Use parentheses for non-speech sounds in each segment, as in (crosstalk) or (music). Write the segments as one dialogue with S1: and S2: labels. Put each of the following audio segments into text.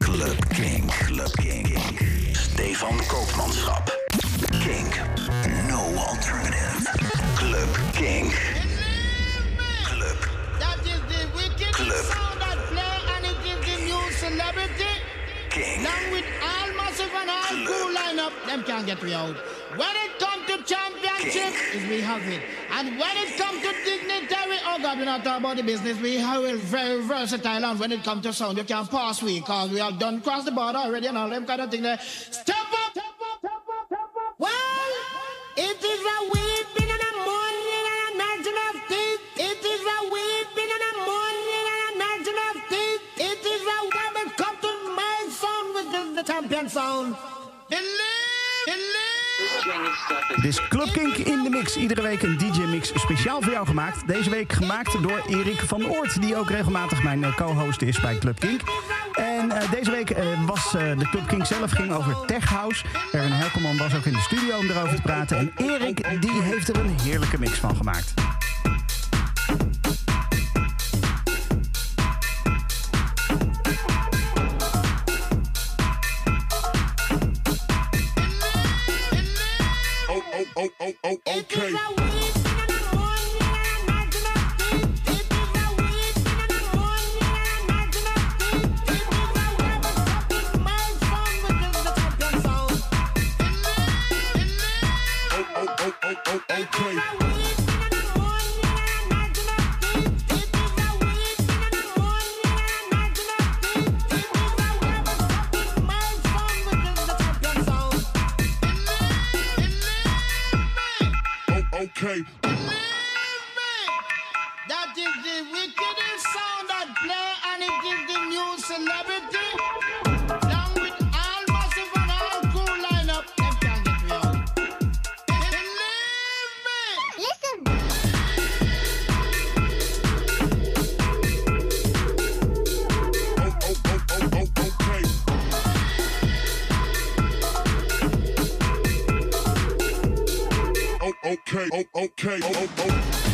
S1: Club Kink. Club Kink. Stefan Koopmanschap. Kink. No alternative. Club Kink. Club.
S2: That is the wicked
S1: Club.
S2: sound that play and it is the new celebrity.
S1: King.
S2: Along with all massive and all
S1: Club.
S2: cool lineup, them can't get me out. When it come to championship, is we have it. And when it come to dignitary, oh God, we not talk about the business. We have it very versatile. And when it come to sound, you can pass we, cause we have done cross the border already and all them kind of thing there. Step up, step up, step up, step up. Well, it is a weeping and a mourning and a gnashing of teeth. It is a weeping and a mourning and a gnashing of teeth. It is a when it come to my sound, which is the champion sound. Believe.
S3: Het is Club Kink in de mix. Iedere week een DJ-mix speciaal voor jou gemaakt. Deze week gemaakt door Erik van Oort, die ook regelmatig mijn eh, co-host is bij Club Kink. En eh, deze week eh, was de Club Kink zelf ging over Tech House. Erwin Helkelman was ook in de studio om erover te praten. En Erik die heeft er een heerlijke mix van gemaakt.
S4: Oh, oh, okay. Oh, oh, oh, oh, oh, okay. Okay.
S2: That is the wickedest sound that play, and it is the new celebrity.
S4: Oh, okay. Oh, okay.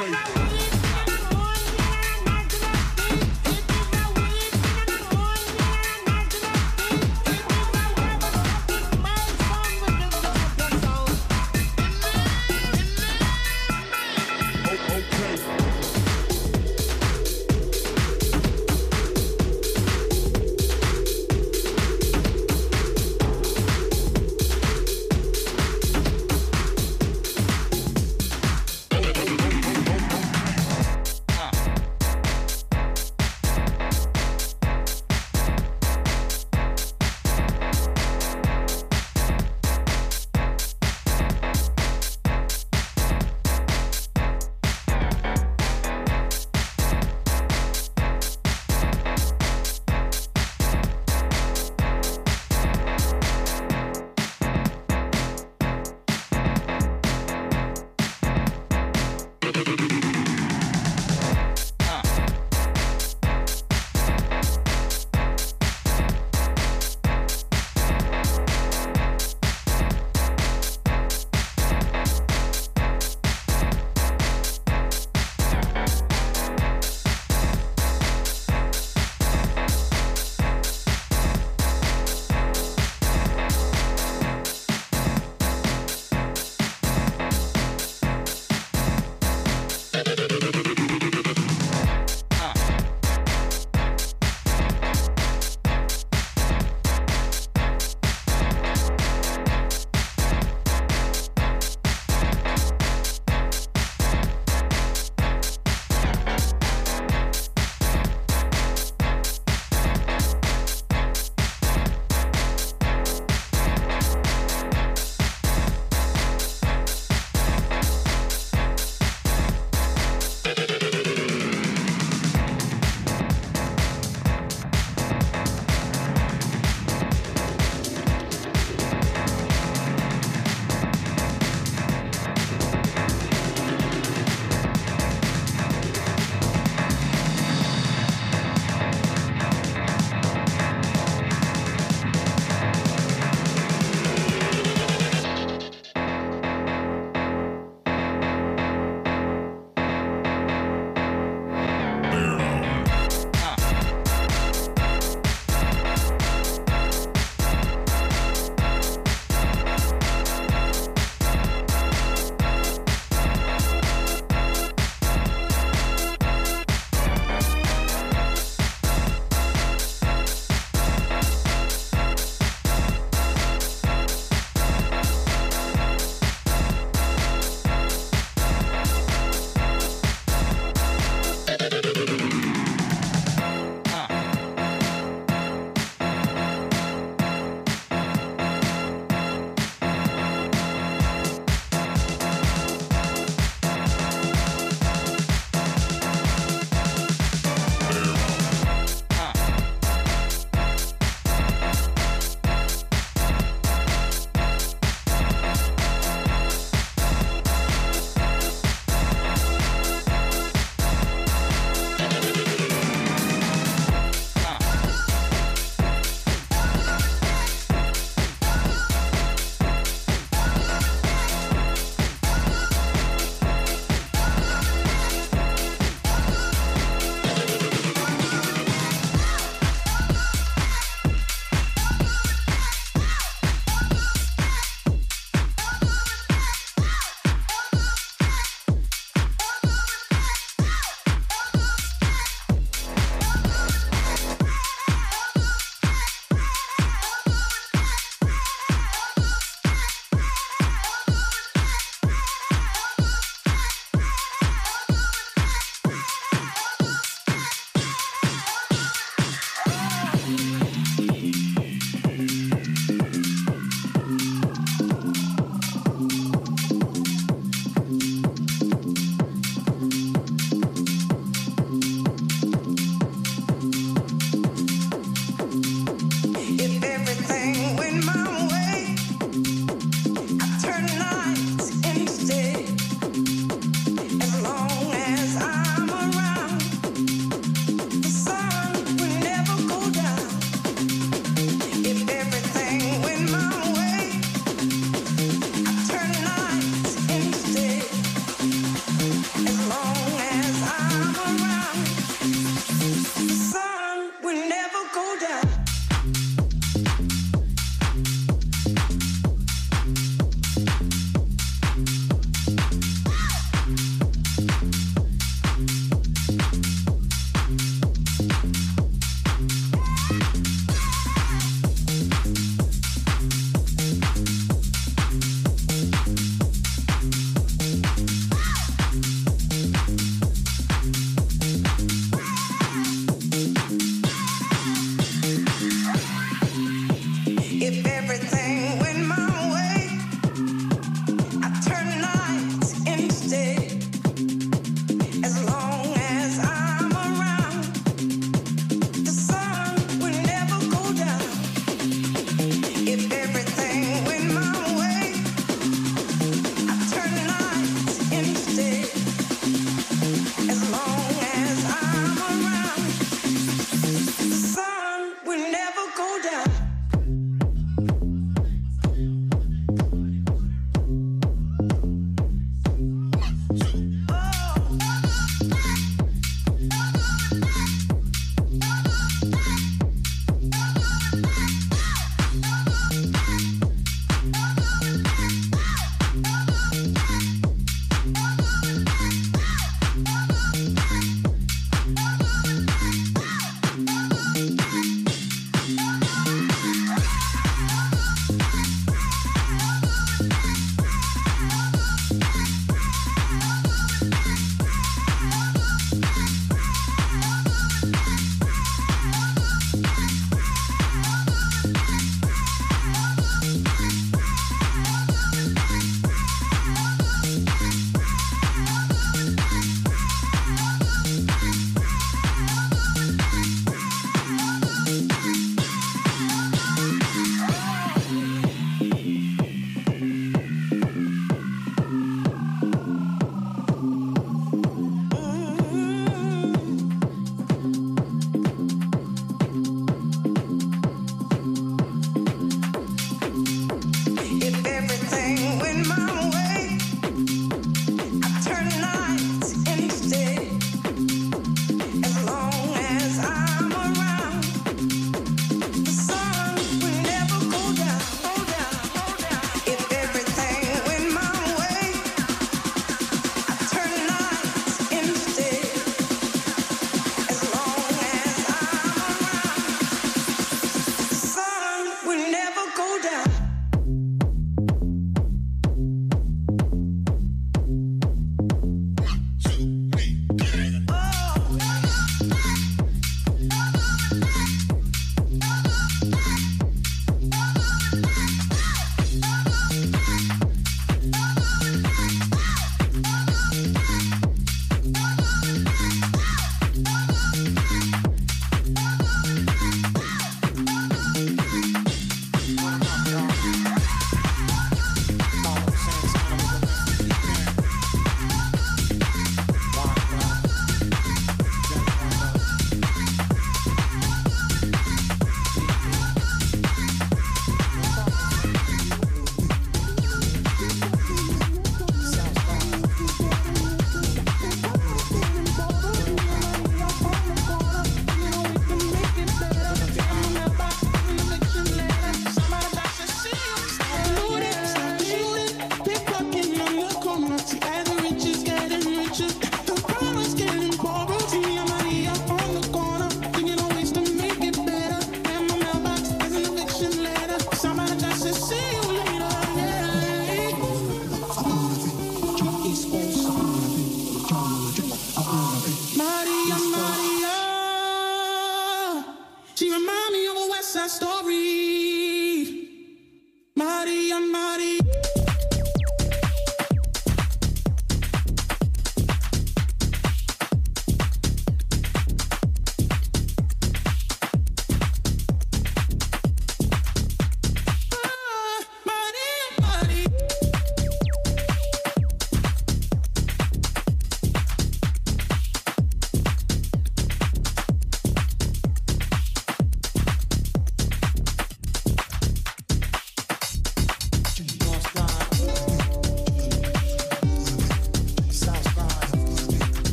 S4: Oh,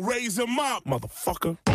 S5: raise him up, motherfucker.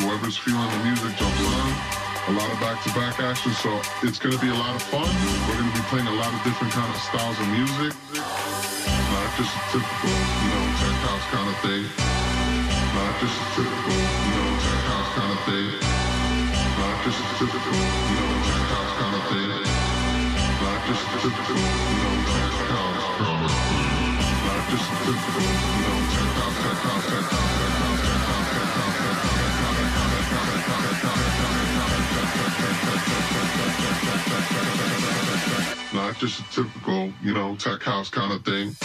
S6: whoever's feeling the music jumps on. A lot of back-to-back action, so it's gonna be a lot of fun. We're gonna be playing a lot of different kind of styles of music. Not just a typical, you know, tech house kind of thing. Not just a typical, you know, tech house kind of thing. Not just a typical, you know, tech house kind of thing. Not just a typical, you know, tech house kind of thing. Not just a typical, you know, tech house, tech house, tech house, tech house. Not just a typical, you know, tech house kind of thing.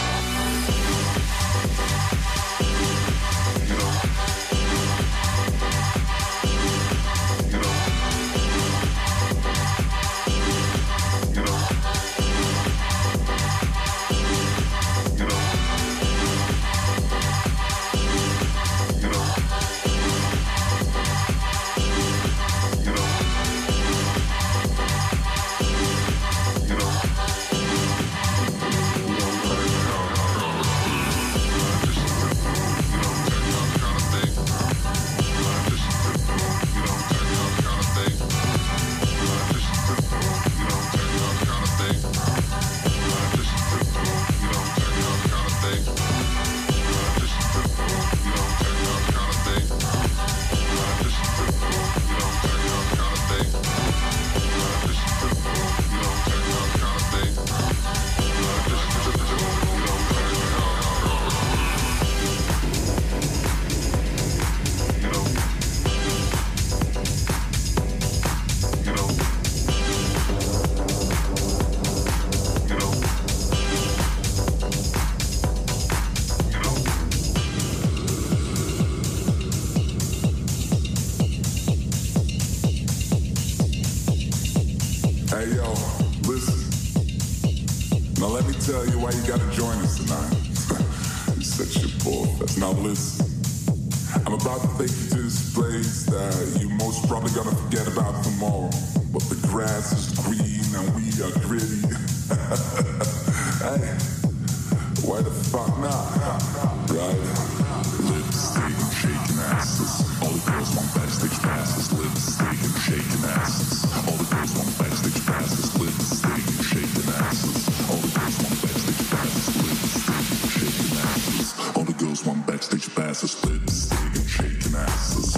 S7: One backstage pass, a split and shaking asses.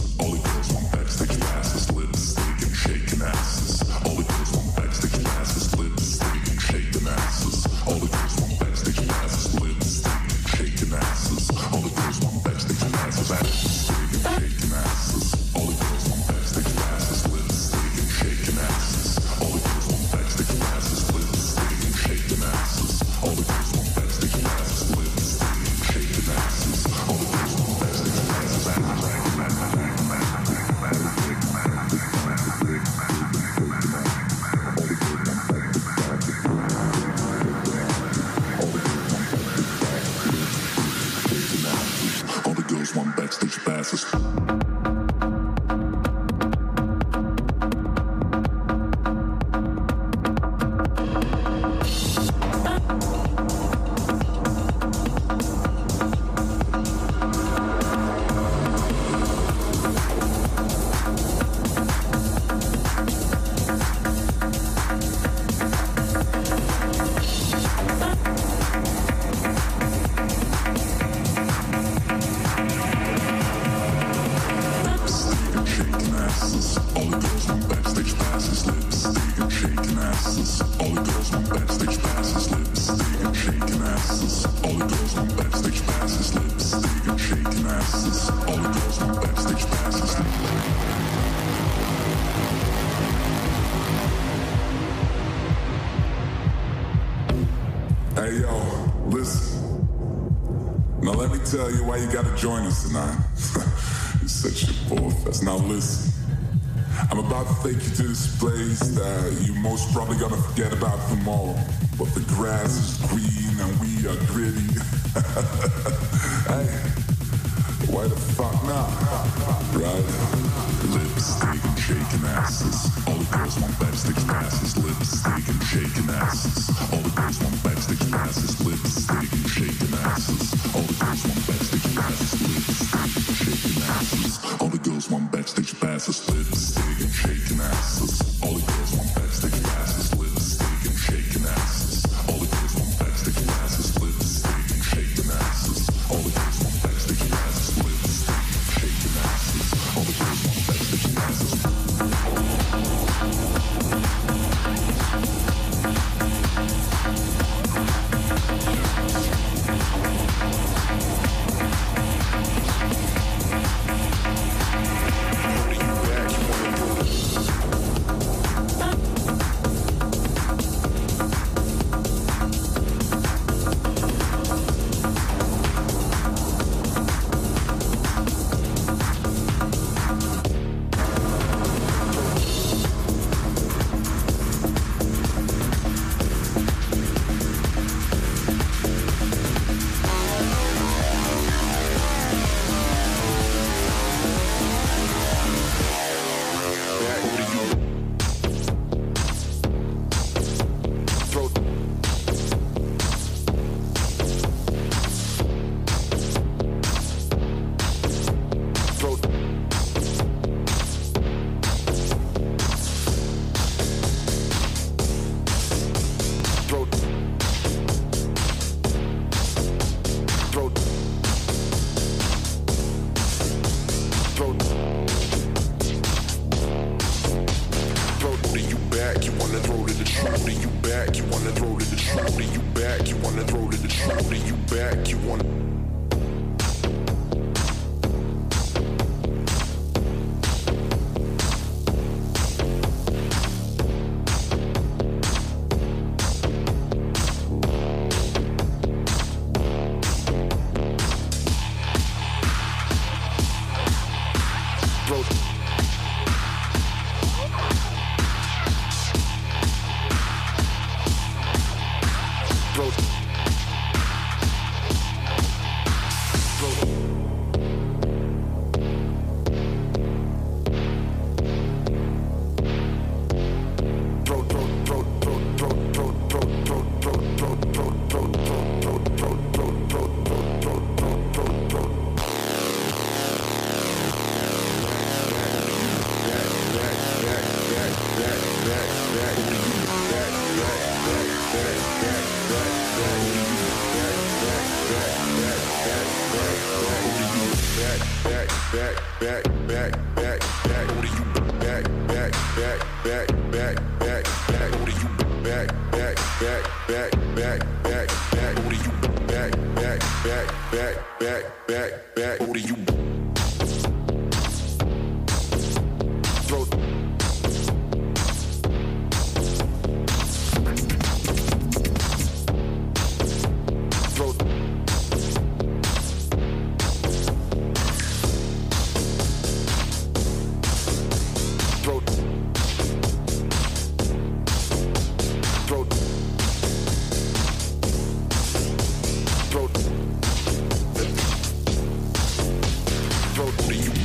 S7: About tomorrow. But the grass is green and we are gritty. (laughs) hey, why the fuck not? Right? Lipstick and shaking asses. All the girls want backstage passes. Lipstick and shaking asses. All the girls want backstage passes. Lipstick and shaking asses. All the girls want backstage passes. Lipstick and shaking asses. All the girls want backstage passes. Lipstick and shaking asses. All the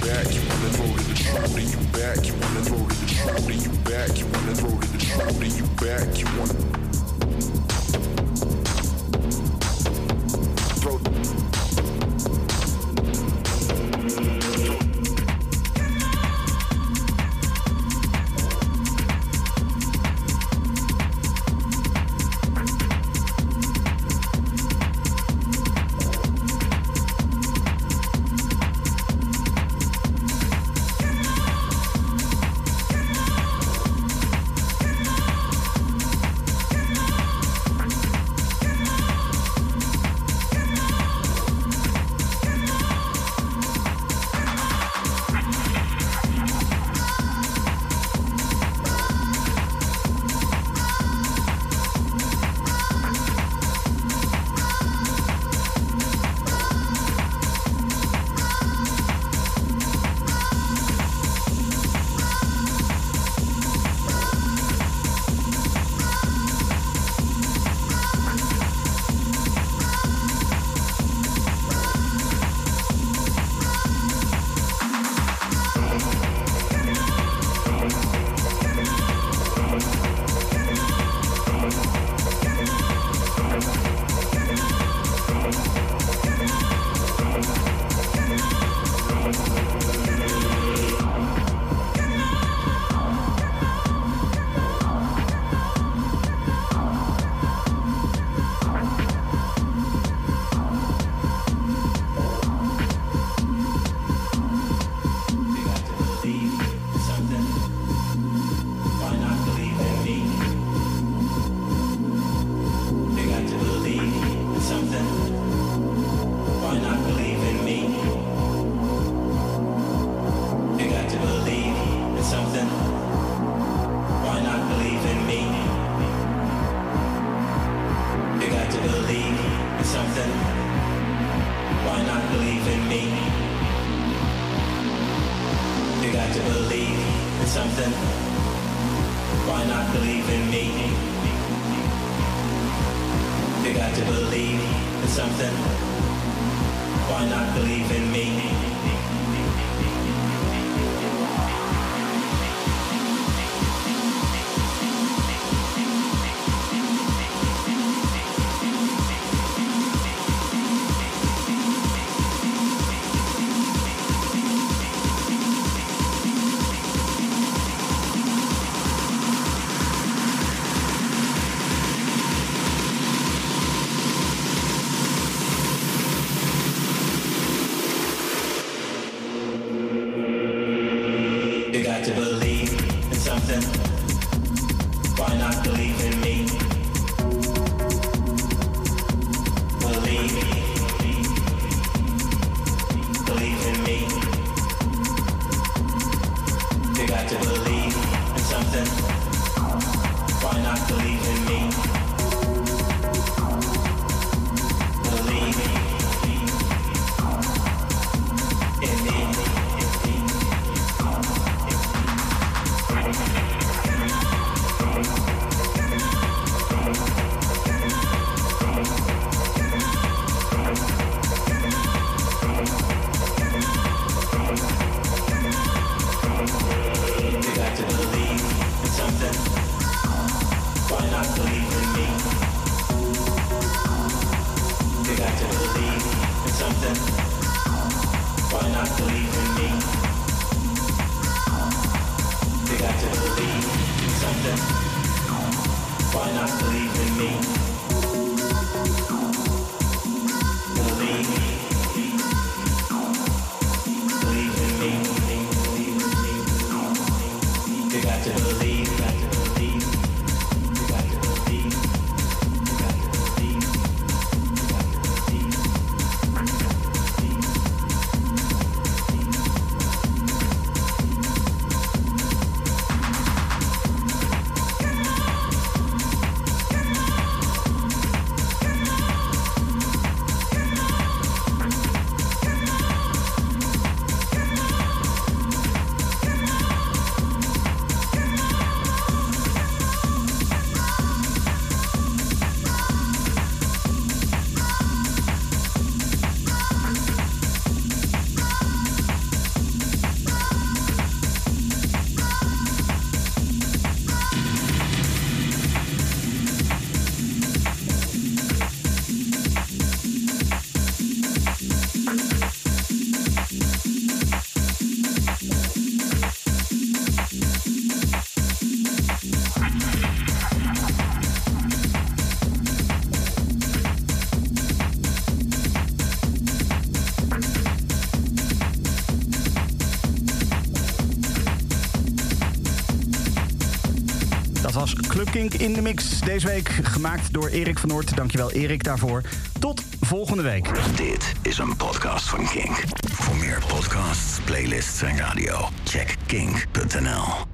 S6: back, you wanna throw to the truth to you back, you wanna throw to the truth to you back, you wanna throw to the truth to you back, you wanna
S8: believe in me?
S3: Kink in de Mix. Deze week gemaakt door Erik van Noort. Dankjewel Erik daarvoor. Tot volgende week.
S1: Dit is een podcast van Kink. Voor meer podcasts, playlists en radio, check kink.nl.